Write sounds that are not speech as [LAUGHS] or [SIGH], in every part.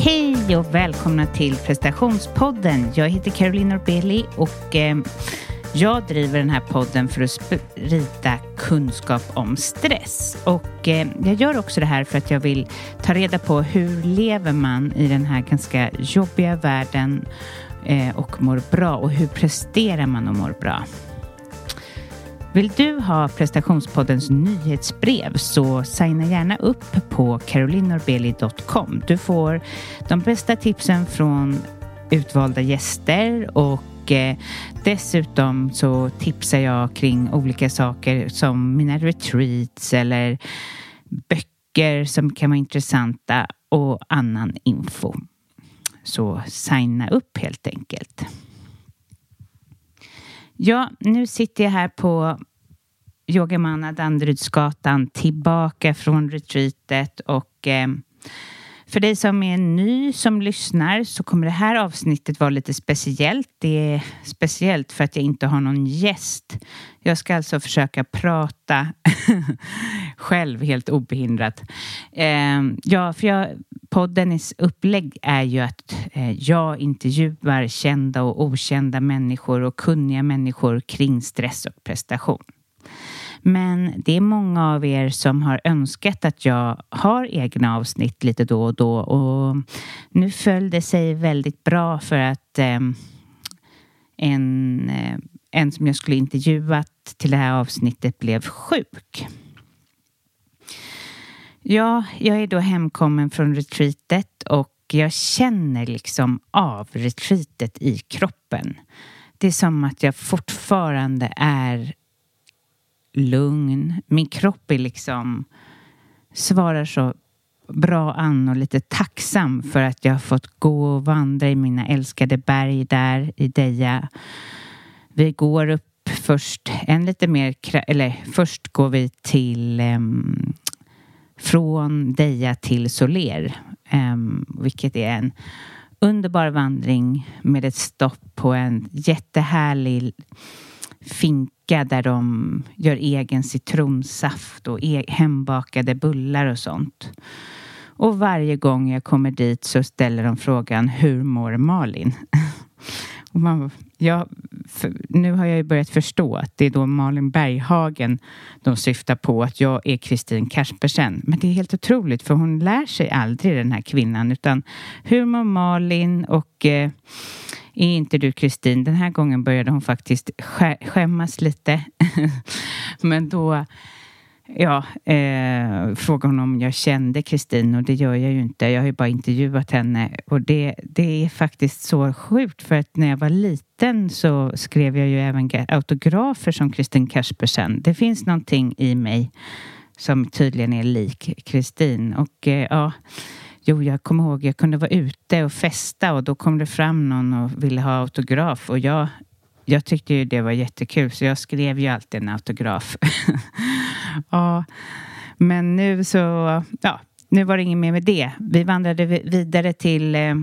Hej och välkomna till prestationspodden. Jag heter Caroline Norbeli och eh, jag driver den här podden för att sprida kunskap om stress. Och eh, jag gör också det här för att jag vill ta reda på hur lever man i den här ganska jobbiga världen eh, och mår bra och hur presterar man och mår bra. Vill du ha prestationspoddens nyhetsbrev så signa gärna upp på carolinorbeli.com. Du får de bästa tipsen från utvalda gäster och eh, dessutom så tipsar jag kring olika saker som mina retreats eller böcker som kan vara intressanta och annan info. Så signa upp helt enkelt. Ja, nu sitter jag här på Yogamanna Danderydsgatan tillbaka från retreatet och eh, för dig som är ny som lyssnar så kommer det här avsnittet vara lite speciellt. Det är speciellt för att jag inte har någon gäst. Jag ska alltså försöka prata [LAUGHS] själv helt obehindrat. Eh, ja, för jag, poddens upplägg är ju att eh, jag intervjuar kända och okända människor och kunniga människor kring stress och prestation. Men det är många av er som har önskat att jag har egna avsnitt lite då och då och nu föll det sig väldigt bra för att eh, en, eh, en som jag skulle intervjuat till det här avsnittet blev sjuk. Ja, jag är då hemkommen från retreatet och jag känner liksom av retreatet i kroppen. Det är som att jag fortfarande är lugn. Min kropp är liksom svarar så bra an och lite tacksam för att jag har fått gå och vandra i mina älskade berg där i Deja. Vi går upp först en lite mer, eller först går vi till um, från Deja till Soler, um, vilket är en underbar vandring med ett stopp på en jättehärlig finka där de gör egen citronsaft och e hembakade bullar och sånt. Och varje gång jag kommer dit så ställer de frågan Hur mår Malin? [LAUGHS] och man, ja, nu har jag ju börjat förstå att det är då Malin Berghagen de syftar på att jag är Kristin Kaspersen. Men det är helt otroligt för hon lär sig aldrig den här kvinnan utan hur mår Malin och eh, är inte du Kristin? Den här gången började hon faktiskt skämmas lite. [LAUGHS] Men då ja, eh, frågade hon om jag kände Kristin och det gör jag ju inte. Jag har ju bara intervjuat henne och det, det är faktiskt så sjukt för att när jag var liten så skrev jag ju även autografer som Kristin Kaspersen. Det finns någonting i mig som tydligen är lik Kristin och eh, ja Jo, jag kommer ihåg, jag kunde vara ute och festa och då kom det fram någon och ville ha autograf och jag, jag tyckte ju det var jättekul så jag skrev ju alltid en autograf. [LAUGHS] ja, men nu så, ja, nu var det inget mer med det. Vi vandrade vidare till eh,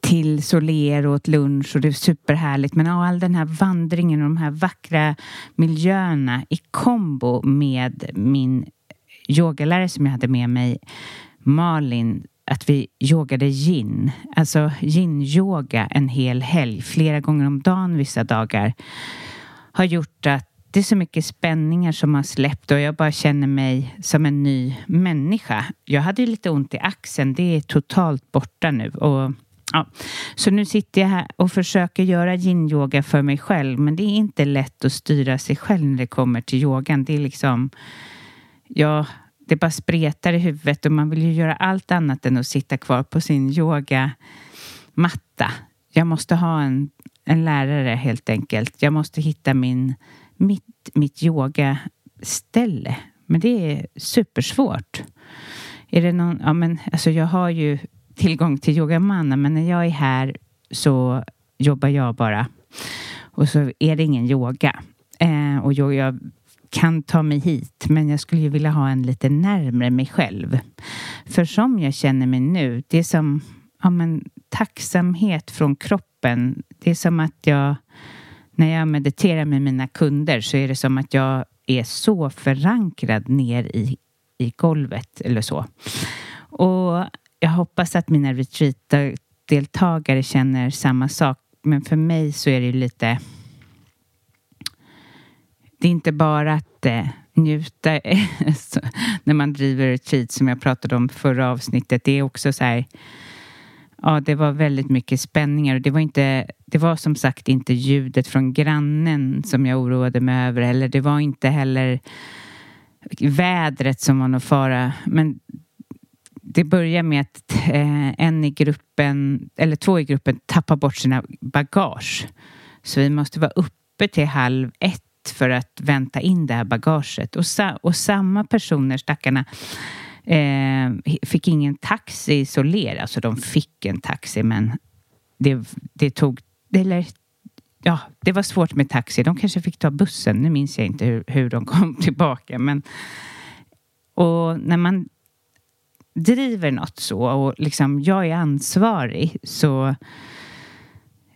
till Soler och åt lunch och det är superhärligt. Men ja, all den här vandringen och de här vackra miljöerna i kombo med min yogalärare som jag hade med mig, Malin, att vi yogade yin, alltså yin-yoga en hel helg, flera gånger om dagen vissa dagar, har gjort att det är så mycket spänningar som har släppt och jag bara känner mig som en ny människa. Jag hade ju lite ont i axeln, det är totalt borta nu. Och, ja. Så nu sitter jag här och försöker göra yin-yoga för mig själv men det är inte lätt att styra sig själv när det kommer till yogan. Det är liksom... Ja, det bara spretar i huvudet och man vill ju göra allt annat än att sitta kvar på sin yogamatta. Jag måste ha en, en lärare helt enkelt. Jag måste hitta min mitt, mitt yogaställe. Men det är supersvårt. Är det någon, ja men alltså jag har ju tillgång till yogamanna men när jag är här så jobbar jag bara. Och så är det ingen yoga. Eh, och jag, jag kan ta mig hit men jag skulle ju vilja ha en lite närmre mig själv. För som jag känner mig nu, det är som ja, men, tacksamhet från kroppen. Det är som att jag när jag mediterar med mina kunder så är det som att jag är så förankrad ner i, i golvet eller så. Och jag hoppas att mina retreatdeltagare känner samma sak. Men för mig så är det lite... Det är inte bara att eh, njuta [LAUGHS] när man driver retreat som jag pratade om förra avsnittet. Det är också så här ja, det var väldigt mycket spänningar och det var inte, det var som sagt inte ljudet från grannen som jag oroade mig över eller det var inte heller vädret som var någon fara. Men det börjar med att eh, en i gruppen, eller två i gruppen, tappar bort sina bagage. Så vi måste vara uppe till halv ett för att vänta in det här bagaget. Och, sa och samma personer, stackarna, Eh, fick ingen taxi isolerad. Alltså de fick en taxi men det, det tog... Eller, ja, det var svårt med taxi. De kanske fick ta bussen. Nu minns jag inte hur, hur de kom [LAUGHS] tillbaka. Men, och när man driver något så och liksom jag är ansvarig så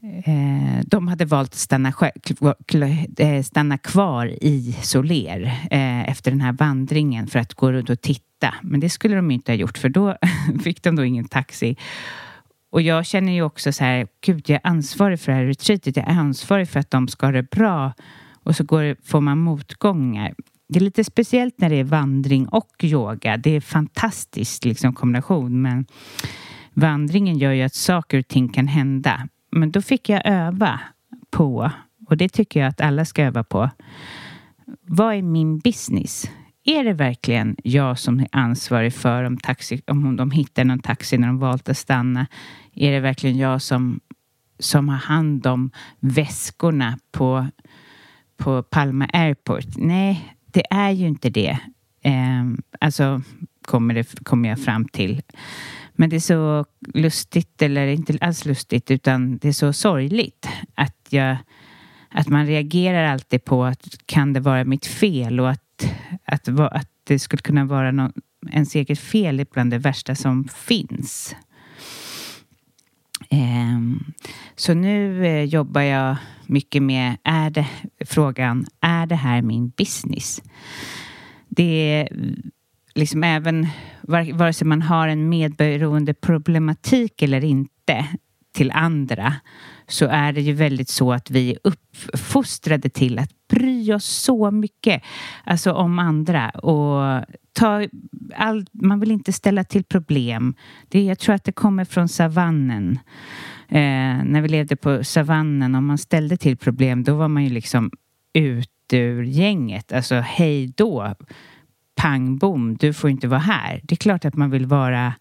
Eh, de hade valt att stanna, eh, stanna kvar i Soler eh, efter den här vandringen för att gå runt och titta. Men det skulle de inte ha gjort för då [LAUGHS] fick de då ingen taxi. Och jag känner ju också så här, gud jag är ansvarig för det här retreatet. Jag är ansvarig för att de ska ha det bra. Och så går, får man motgångar. Det är lite speciellt när det är vandring och yoga. Det är fantastisk liksom, kombination. Men vandringen gör ju att saker och ting kan hända. Men då fick jag öva på, och det tycker jag att alla ska öva på. Vad är min business? Är det verkligen jag som är ansvarig för om, taxi, om de hittar någon taxi när de valt att stanna? Är det verkligen jag som, som har hand om väskorna på, på Palma Airport? Nej, det är ju inte det. Eh, alltså kommer, det, kommer jag fram till. Men det är så lustigt, eller inte alls lustigt, utan det är så sorgligt att jag att man reagerar alltid på att kan det vara mitt fel och att, att, att det skulle kunna vara någon, ens eget fel är bland det värsta som finns. Um, så nu eh, jobbar jag mycket med är det, frågan, är det här min business? Det är liksom även vare sig man har en medberoende problematik eller inte till andra så är det ju väldigt så att vi är uppfostrade till att bry oss så mycket alltså om andra och ta all, man vill inte ställa till problem. Det, jag tror att det kommer från savannen. Eh, när vi levde på savannen, om man ställde till problem då var man ju liksom ut ur gänget. Alltså hej då pang bom, du får inte vara här. Det är klart att man vill vara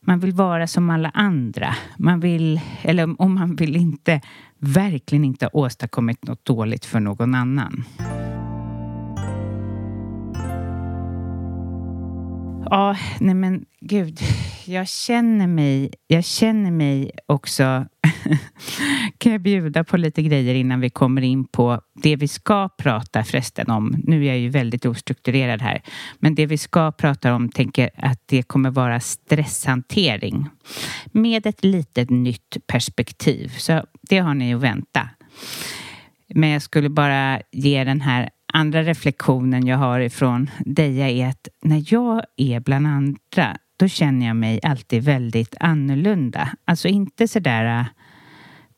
man vill vara som alla andra. Man vill, eller om man vill inte, verkligen inte ha åstadkommit något dåligt för någon annan. Ja, nej men gud, jag känner mig, jag känner mig också, [LAUGHS] kan jag bjuda på lite grejer innan vi kommer in på det vi ska prata förresten om. Nu är jag ju väldigt ostrukturerad här, men det vi ska prata om tänker att det kommer vara stresshantering med ett litet nytt perspektiv. Så det har ni att vänta. Men jag skulle bara ge den här andra reflektionen jag har ifrån Deja är att när jag är bland andra då känner jag mig alltid väldigt annorlunda. Alltså inte sådär äh,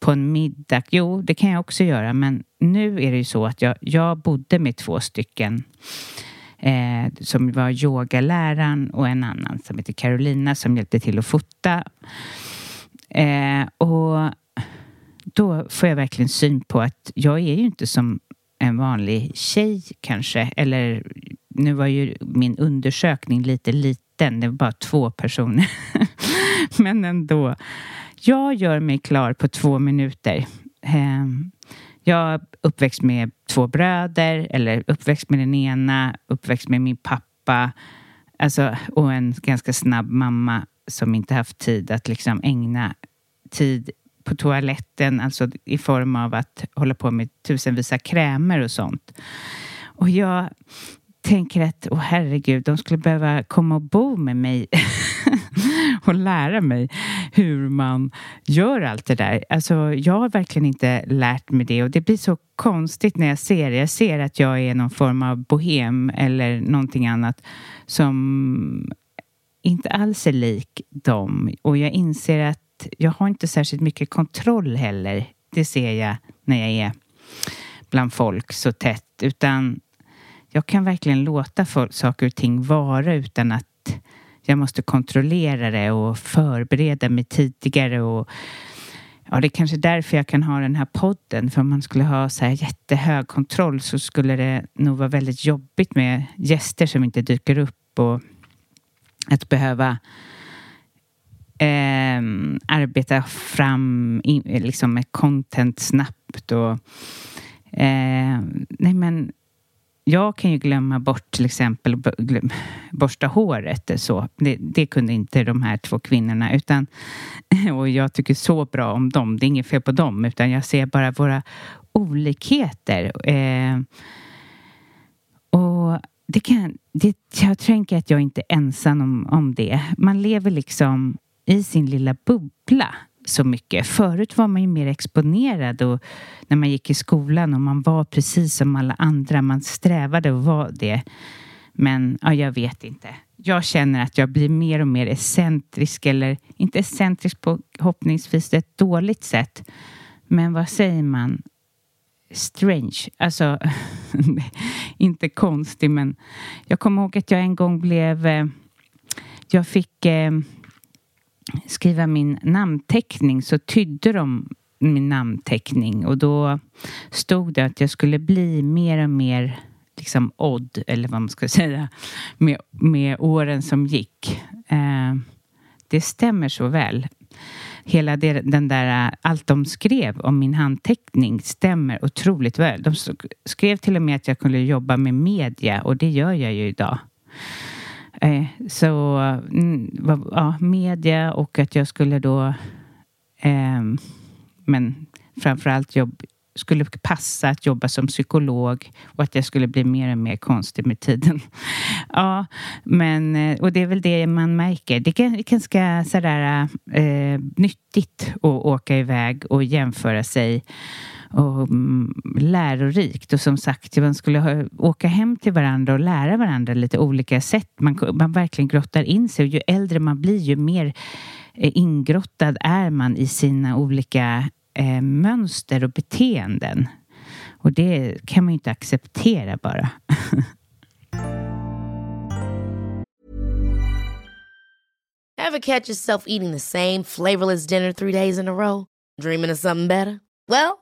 på en middag. Jo, det kan jag också göra, men nu är det ju så att jag, jag bodde med två stycken eh, som var yogaläraren och en annan som heter Carolina som hjälpte till att fota. Eh, och då får jag verkligen syn på att jag är ju inte som en vanlig tjej kanske. Eller nu var ju min undersökning lite liten. Det var bara två personer. [LAUGHS] Men ändå. Jag gör mig klar på två minuter. Ehm, jag är uppväxt med två bröder, eller uppväxt med den ena, uppväxt med min pappa. Alltså, och en ganska snabb mamma som inte haft tid att liksom ägna tid på toaletten, alltså i form av att hålla på med tusenvisa krämer och sånt. Och jag tänker att, åh herregud, de skulle behöva komma och bo med mig [LAUGHS] och lära mig hur man gör allt det där. Alltså, jag har verkligen inte lärt mig det och det blir så konstigt när jag ser det. Jag ser att jag är någon form av bohem eller någonting annat som inte alls är lik dem och jag inser att jag har inte särskilt mycket kontroll heller. Det ser jag när jag är bland folk så tätt. Utan jag kan verkligen låta folk, saker och ting vara utan att jag måste kontrollera det och förbereda mig tidigare. Och, ja, det är kanske därför jag kan ha den här podden. För om man skulle ha så här jättehög kontroll så skulle det nog vara väldigt jobbigt med gäster som inte dyker upp och att behöva eh, arbeta fram in, liksom med content snabbt och eh, nej men jag kan ju glömma bort till exempel glöm, borsta håret så. Det, det, kunde inte de här två kvinnorna utan [LAUGHS] och jag tycker så bra om dem. Det är inget fel på dem utan jag ser bara våra olikheter. Eh, och det kan, det, jag tänker att jag inte är ensam om, om det. Man lever liksom i sin lilla bubbla så mycket. Förut var man ju mer exponerad och när man gick i skolan och man var precis som alla andra. Man strävade att vara det. Men ja, jag vet inte. Jag känner att jag blir mer och mer excentrisk eller inte excentrisk på hoppningsvis ett dåligt sätt. Men vad säger man? Strange. Alltså, [LAUGHS] inte konstig men jag kommer ihåg att jag en gång blev... Eh, jag fick eh, skriva min namnteckning så tydde de min namnteckning och då stod det att jag skulle bli mer och mer liksom odd, eller vad man ska [LAUGHS] säga, med, med åren som gick. Eh, det stämmer så väl. Hela det, den där, allt de skrev om min handteckning stämmer otroligt väl. De skrev till och med att jag kunde jobba med media och det gör jag ju idag. Eh, så mm, ja, media och att jag skulle då eh, men framförallt jobb, skulle passa att jobba som psykolog och att jag skulle bli mer och mer konstig med tiden. [LAUGHS] ja, men eh, och det är väl det man märker. Det är ganska sådär eh, nyttigt att åka iväg och jämföra sig och mm, lärorikt. Och som sagt, man skulle ha, åka hem till varandra och lära varandra lite olika sätt. Man, man verkligen grottar in sig och ju äldre man blir ju mer eh, ingrottad är man i sina olika eh, mönster och beteenden. Och det kan man ju inte acceptera bara. [LAUGHS] Have catch yourself eating the same flavorless dinner three days in a row? Dreaming of something better? Well,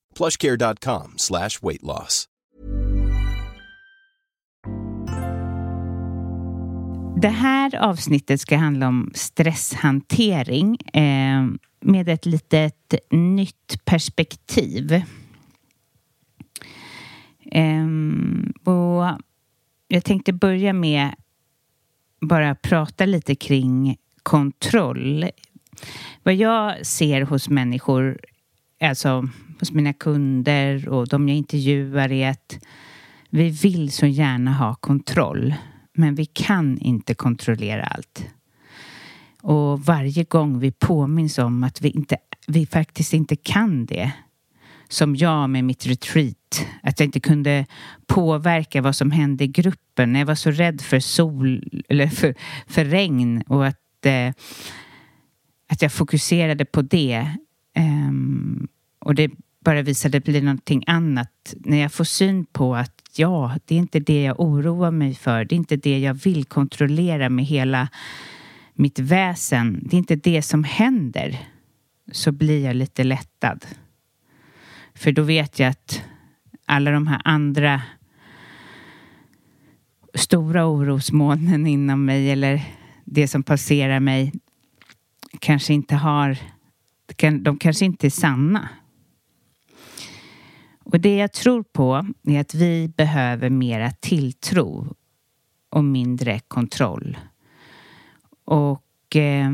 plushcare.com slash weight loss. Det här avsnittet ska handla om stresshantering eh, med ett litet nytt perspektiv. Eh, och jag tänkte börja med bara prata lite kring kontroll. Vad jag ser hos människor, alltså hos mina kunder och de jag intervjuar är att vi vill så gärna ha kontroll men vi kan inte kontrollera allt. Och varje gång vi påminns om att vi, inte, vi faktiskt inte kan det som jag med mitt retreat, att jag inte kunde påverka vad som hände i gruppen. Jag var så rädd för sol eller för, för regn och att, eh, att jag fokuserade på det. Um, och det bara visade blir någonting annat. När jag får syn på att ja, det är inte det jag oroar mig för. Det är inte det jag vill kontrollera med hela mitt väsen. Det är inte det som händer. Så blir jag lite lättad. För då vet jag att alla de här andra stora orosmolnen inom mig eller det som passerar mig kanske inte har, de kanske inte är sanna. Och det jag tror på är att vi behöver mera tilltro och mindre kontroll. Och eh,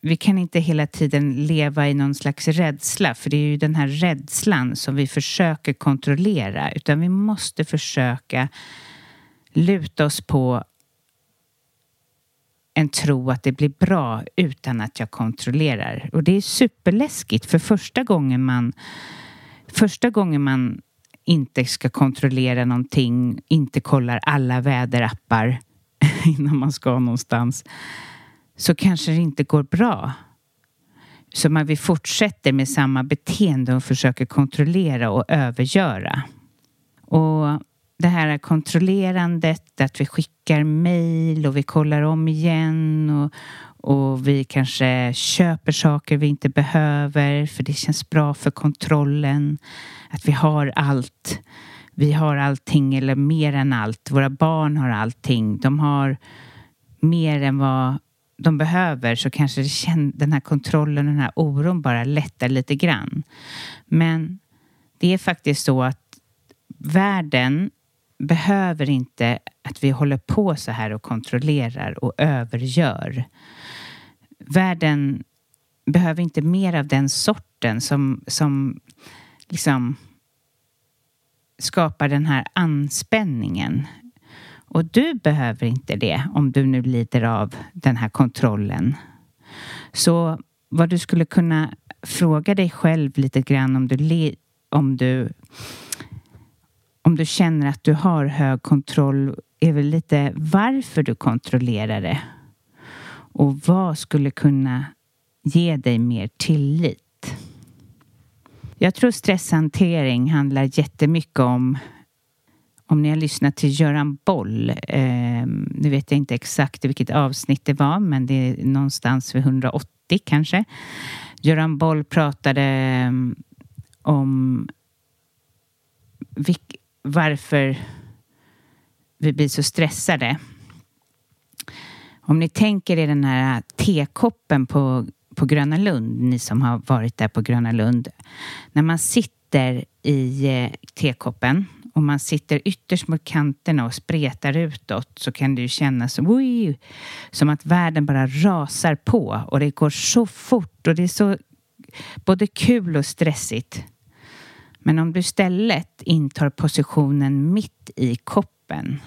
vi kan inte hela tiden leva i någon slags rädsla, för det är ju den här rädslan som vi försöker kontrollera, utan vi måste försöka luta oss på en tro att det blir bra utan att jag kontrollerar. Och det är superläskigt för första gången man första gången man inte ska kontrollera någonting, inte kollar alla väderappar [LAUGHS] innan man ska någonstans, så kanske det inte går bra. Så man vi fortsätter med samma beteende och försöker kontrollera och övergöra. Och det här kontrollerandet, att vi skickar mejl och vi kollar om igen och, och vi kanske köper saker vi inte behöver för det känns bra för kontrollen. Att vi har allt. Vi har allting eller mer än allt. Våra barn har allting. De har mer än vad de behöver så kanske den här kontrollen och den här oron bara lättar lite grann. Men det är faktiskt så att världen behöver inte att vi håller på så här och kontrollerar och övergör. Världen behöver inte mer av den sorten som, som liksom skapar den här anspänningen. Och du behöver inte det om du nu lider av den här kontrollen. Så vad du skulle kunna fråga dig själv lite grann om du, om du om du känner att du har hög kontroll är väl lite varför du kontrollerar det. Och vad skulle kunna ge dig mer tillit? Jag tror stresshantering handlar jättemycket om om ni har lyssnat till Göran Boll, eh, nu vet jag inte exakt vilket avsnitt det var, men det är någonstans vid 180 kanske. Göran Boll pratade ehm, om vilk, varför vi blir så stressade. Om ni tänker er den här tekoppen på, på Gröna Lund, ni som har varit där på Gröna Lund. När man sitter i eh, tekoppen och man sitter ytterst mot kanterna och spretar utåt så kan det ju kännas oj, som att världen bara rasar på och det går så fort och det är så både kul och stressigt. Men om du istället intar positionen mitt i koppen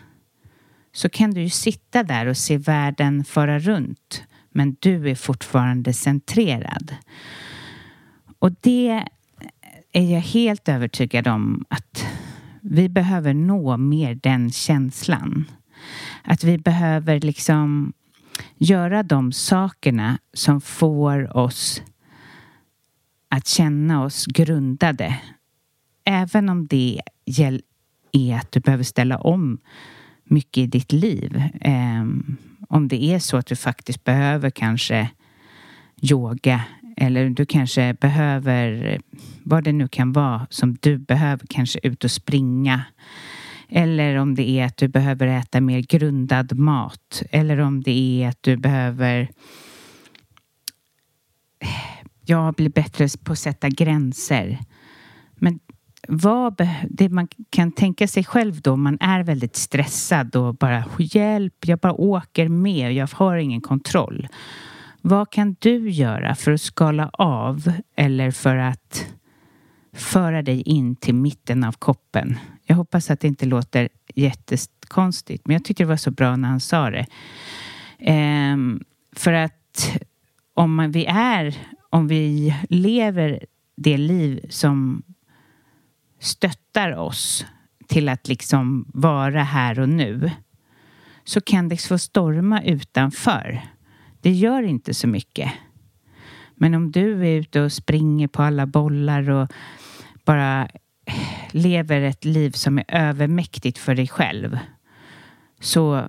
så kan du ju sitta där och se världen föra runt men du är fortfarande centrerad. Och det är jag helt övertygad om att vi behöver nå mer den känslan. Att vi behöver liksom göra de sakerna som får oss att känna oss grundade. Även om det är att du behöver ställa om mycket i ditt liv. Ehm, om det är så att du faktiskt behöver kanske yoga eller du kanske behöver vad det nu kan vara som du behöver kanske ut och springa. Eller om det är att du behöver äta mer grundad mat. Eller om det är att du behöver ja, bli bättre på att sätta gränser. Men vad det man kan tänka sig själv då, man är väldigt stressad och bara hjälp, jag bara åker med, jag har ingen kontroll. Vad kan du göra för att skala av eller för att föra dig in till mitten av koppen? Jag hoppas att det inte låter jättekonstigt, men jag tycker det var så bra när han sa det. Ehm, för att om vi är, om vi lever det liv som stöttar oss till att liksom vara här och nu så kan det få storma utanför. Det gör inte så mycket. Men om du är ute och springer på alla bollar och bara lever ett liv som är övermäktigt för dig själv så,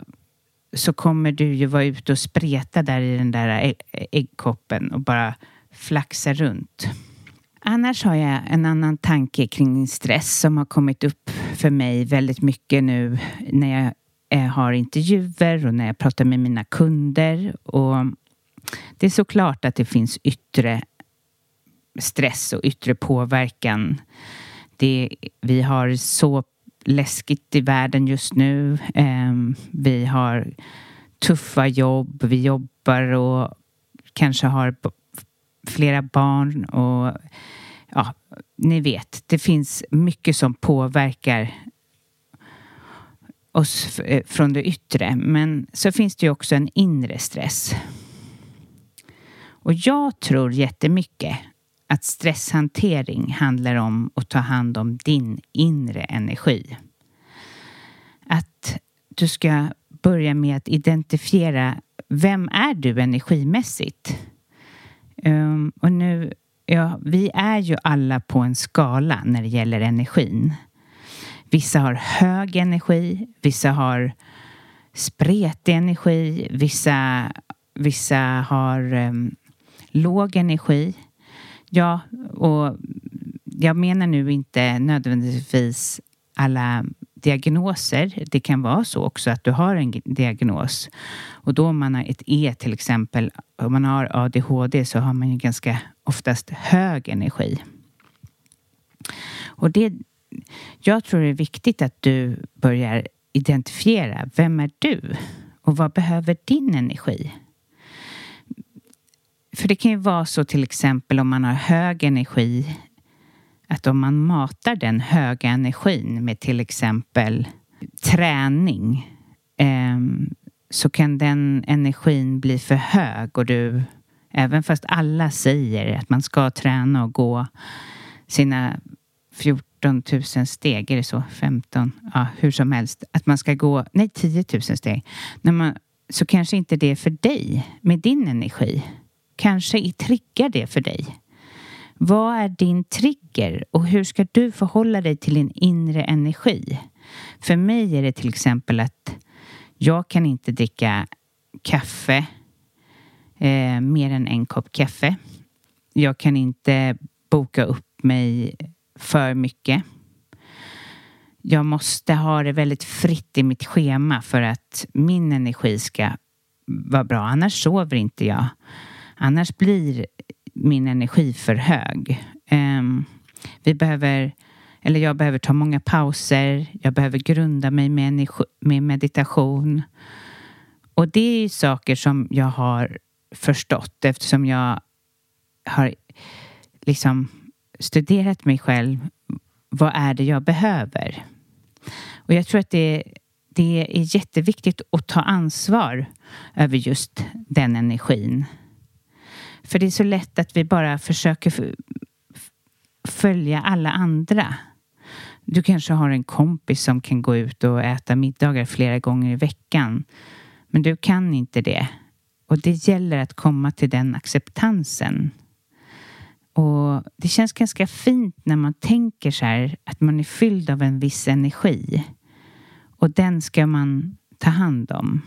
så kommer du ju vara ute och spreta där i den där äggkoppen och bara flaxa runt. Annars har jag en annan tanke kring stress som har kommit upp för mig väldigt mycket nu när jag eh, har intervjuer och när jag pratar med mina kunder. Och det är såklart att det finns yttre stress och yttre påverkan. Det, vi har så läskigt i världen just nu. Ehm, vi har tuffa jobb, vi jobbar och kanske har flera barn och ja, ni vet, det finns mycket som påverkar oss eh, från det yttre. Men så finns det ju också en inre stress. Och jag tror jättemycket att stresshantering handlar om att ta hand om din inre energi. Att du ska börja med att identifiera vem är du energimässigt? Um, och nu, ja, vi är ju alla på en skala när det gäller energin. Vissa har hög energi, vissa har spretig energi, vissa, vissa har um, låg energi. Ja, och jag menar nu inte nödvändigtvis alla diagnoser. Det kan vara så också att du har en diagnos och då om man har ett E till exempel, om man har ADHD så har man ju ganska oftast hög energi. Och det, jag tror det är viktigt att du börjar identifiera vem är du och vad behöver din energi? För det kan ju vara så till exempel om man har hög energi att om man matar den höga energin med till exempel träning eh, så kan den energin bli för hög och du, även fast alla säger att man ska träna och gå sina 14 000 steg, är det så? 15? Ja, hur som helst. Att man ska gå, nej 10 000 steg. När man, så kanske inte det är för dig med din energi. Kanske triggar det för dig. Vad är din trigger och hur ska du förhålla dig till din inre energi? För mig är det till exempel att jag kan inte dricka kaffe eh, mer än en kopp kaffe. Jag kan inte boka upp mig för mycket. Jag måste ha det väldigt fritt i mitt schema för att min energi ska vara bra. Annars sover inte jag. Annars blir min energi för hög. Um, vi behöver, eller jag behöver ta många pauser. Jag behöver grunda mig med, med meditation. Och det är saker som jag har förstått eftersom jag har liksom studerat mig själv. Vad är det jag behöver? Och jag tror att det, det är jätteviktigt att ta ansvar över just den energin. För det är så lätt att vi bara försöker följa alla andra. Du kanske har en kompis som kan gå ut och äta middagar flera gånger i veckan. Men du kan inte det. Och det gäller att komma till den acceptansen. Och det känns ganska fint när man tänker så här att man är fylld av en viss energi. Och den ska man ta hand om.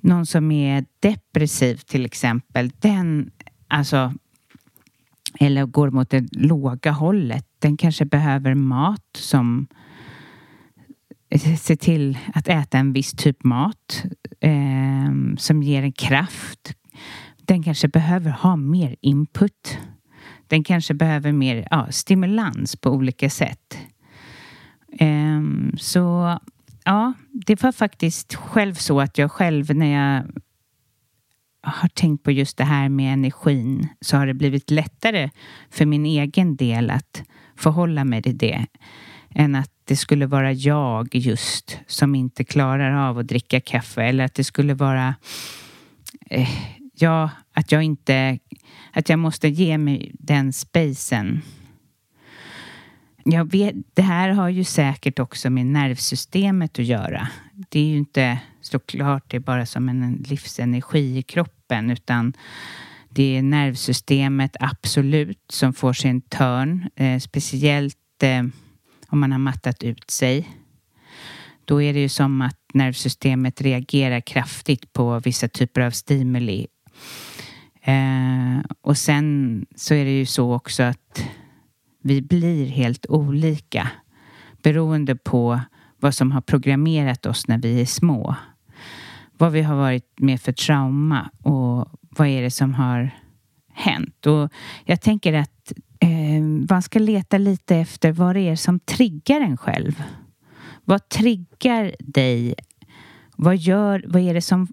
Någon som är depressiv till exempel, den, alltså, eller går mot det låga hållet, den kanske behöver mat som eh, ser till att äta en viss typ mat eh, som ger en kraft. Den kanske behöver ha mer input. Den kanske behöver mer ja, stimulans på olika sätt. Eh, så ja, det var faktiskt själv så att jag själv när jag har tänkt på just det här med energin så har det blivit lättare för min egen del att förhålla mig till det än att det skulle vara jag just som inte klarar av att dricka kaffe eller att det skulle vara eh, ja, att jag inte att jag måste ge mig den spacen. Jag vet, det här har ju säkert också med nervsystemet att göra. Det är ju inte såklart det är bara som en livsenergi i kroppen utan det är nervsystemet absolut som får sin törn. Eh, speciellt eh, om man har mattat ut sig. Då är det ju som att nervsystemet reagerar kraftigt på vissa typer av stimuli. Eh, och sen så är det ju så också att vi blir helt olika beroende på vad som har programmerat oss när vi är små. Vad vi har varit med för trauma och vad är det som har hänt. Och jag tänker att eh, man ska leta lite efter vad det är som triggar en själv. Vad triggar dig? Vad, gör, vad är det som...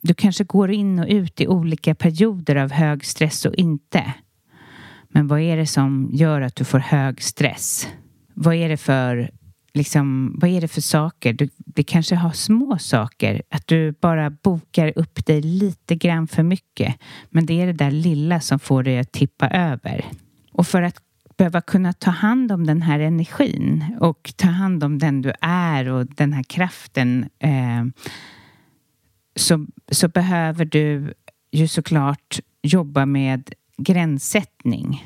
Du kanske går in och ut i olika perioder av hög stress och inte. Men vad är det som gör att du får hög stress? Vad är det för, liksom, vad är det för saker? Du, det kanske har små saker. Att du bara bokar upp dig lite grann för mycket. Men det är det där lilla som får dig att tippa över. Och för att behöva kunna ta hand om den här energin och ta hand om den du är och den här kraften eh, så, så behöver du ju såklart jobba med gränssättning.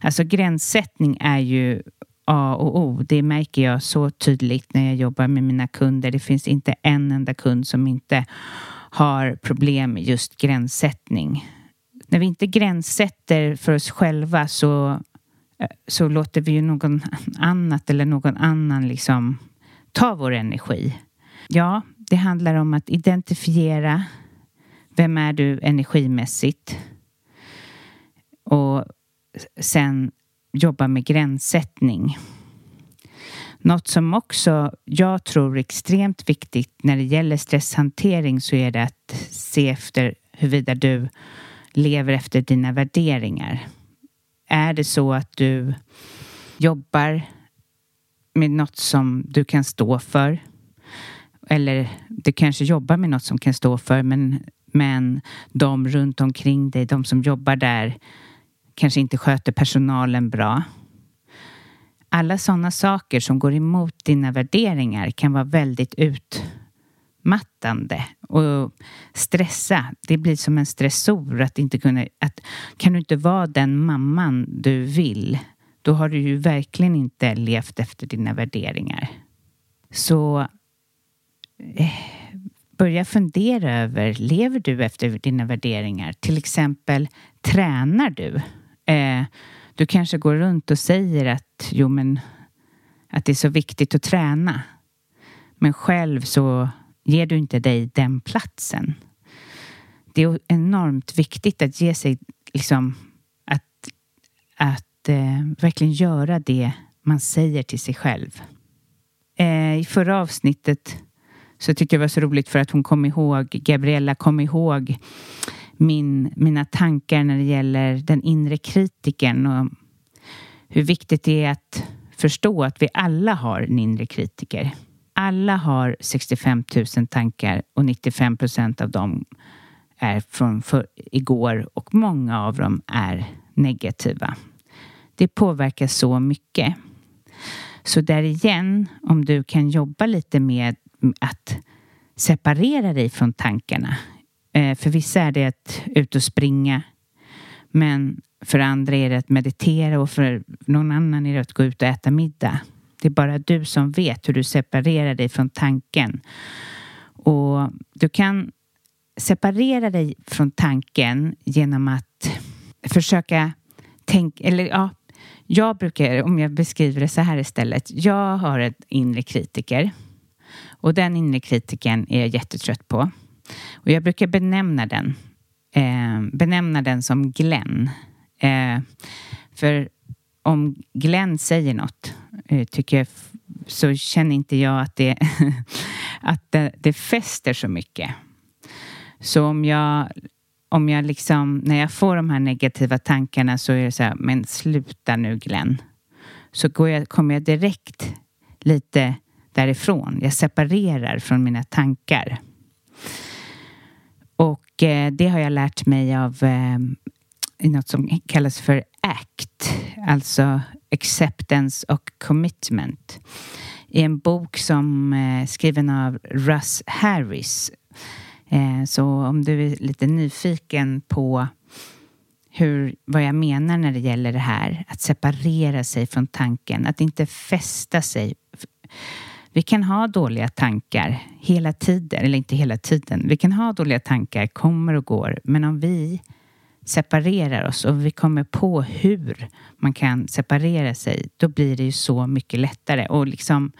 Alltså gränssättning är ju A och O. Det märker jag så tydligt när jag jobbar med mina kunder. Det finns inte en enda kund som inte har problem med just gränssättning. När vi inte gränssätter för oss själva så, eh, så låter vi ju någon annat eller någon annan liksom ta vår energi. Ja, det handlar om att identifiera vem är du energimässigt? Och sen jobba med gränssättning. Något som också jag tror är extremt viktigt när det gäller stresshantering så är det att se efter huruvida du lever efter dina värderingar. Är det så att du jobbar med något som du kan stå för? Eller du kanske jobbar med något som kan stå för men, men de runt omkring dig, de som jobbar där kanske inte sköter personalen bra. Alla sådana saker som går emot dina värderingar kan vara väldigt utmattande och stressa. Det blir som en stressor att inte kunna... Att, kan du inte vara den mamman du vill, då har du ju verkligen inte levt efter dina värderingar. Så eh, börja fundera över, lever du efter dina värderingar? Till exempel, tränar du? Eh, du kanske går runt och säger att, jo, men, att det är så viktigt att träna. Men själv så ger du inte dig den platsen. Det är enormt viktigt att ge sig liksom att, att eh, verkligen göra det man säger till sig själv. Eh, I förra avsnittet så tyckte jag det var så roligt för att hon kom ihåg, Gabriella kom ihåg min, mina tankar när det gäller den inre kritiken och hur viktigt det är att förstå att vi alla har en inre kritiker. Alla har 65 000 tankar och 95 procent av dem är från för, igår och många av dem är negativa. Det påverkar så mycket. Så där igen, om du kan jobba lite med att separera dig från tankarna. Eh, för vissa är det att ut och springa. Men för andra är det att meditera och för någon annan är det att gå ut och äta middag. Det är bara du som vet hur du separerar dig från tanken. Och du kan separera dig från tanken genom att försöka tänka, eller ja, jag brukar, om jag beskriver det så här istället. Jag har en inre kritiker och den inre kritiken är jag jättetrött på. Och jag brukar benämna den, eh, benämna den som Glenn. Eh, för om Glenn säger något, eh, tycker jag, så känner inte jag att det, [LAUGHS] att det, det fäster så mycket. Så om jag, om jag liksom, när jag får de här negativa tankarna så är det så här, men sluta nu Glenn. Så går jag, kommer jag direkt lite därifrån. Jag separerar från mina tankar. Eh, det har jag lärt mig av eh, något som kallas för ACT, alltså Acceptance och Commitment. I en bok som är skriven av Russ Harris. Eh, så om du är lite nyfiken på hur, vad jag menar när det gäller det här, att separera sig från tanken, att inte fästa sig vi kan ha dåliga tankar hela tiden, eller inte hela tiden. Vi kan ha dåliga tankar, kommer och går. Men om vi separerar oss och vi kommer på hur man kan separera sig, då blir det ju så mycket lättare. Och liksom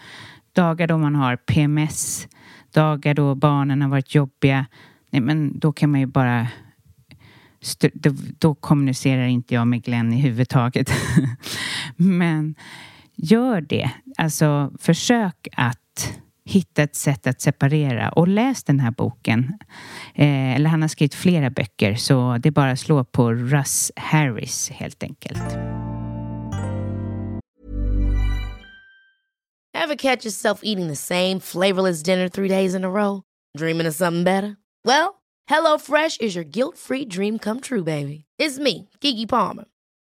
dagar då man har PMS, dagar då barnen har varit jobbiga, nej men då kan man ju bara då, då kommunicerar inte jag med Glenn i huvudtaget. [LAUGHS] men gör det. Alltså försök att hitta ett sätt att separera och läs den här boken. Eh, eller han har skrivit flera böcker så det är bara att slå på Russ Harris helt enkelt. Have catch yourself eating the same flavorless dinner three days in a row? Dreaming of something better? Well, hello fresh is your guilt free dream come true baby. It's me, Gigi Palmer.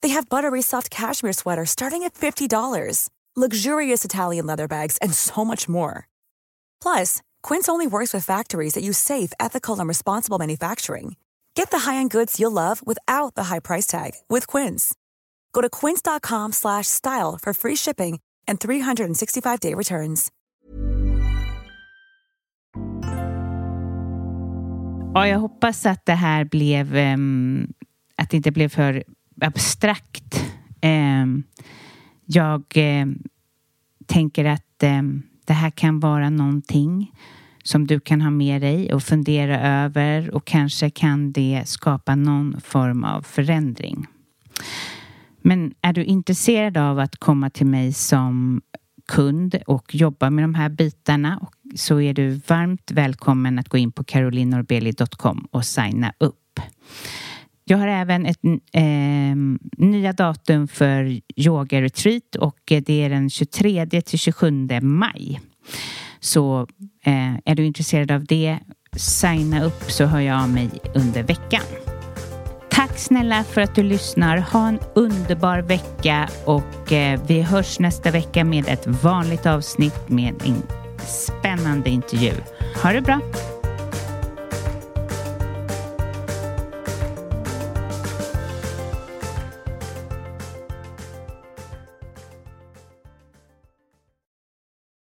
They have buttery soft cashmere sweaters starting at $50, luxurious Italian leather bags, and so much more. Plus, Quince only works with factories that use safe, ethical, and responsible manufacturing. Get the high-end goods you'll love without the high price tag with Quince. Go to quince.com/style for free shipping and 365-day returns. Ja, jag hoppas att det här blev um, att det inte blev för abstrakt. Eh, jag eh, tänker att eh, det här kan vara någonting som du kan ha med dig och fundera över och kanske kan det skapa någon form av förändring. Men är du intresserad av att komma till mig som kund och jobba med de här bitarna så är du varmt välkommen att gå in på carolinorbeli.com och signa upp. Jag har även ett eh, nya datum för yoga retreat och eh, det är den 23 till 27 maj. Så eh, är du intresserad av det, signa upp så hör jag av mig under veckan. Tack snälla för att du lyssnar. Ha en underbar vecka och eh, vi hörs nästa vecka med ett vanligt avsnitt med en spännande intervju. Ha det bra!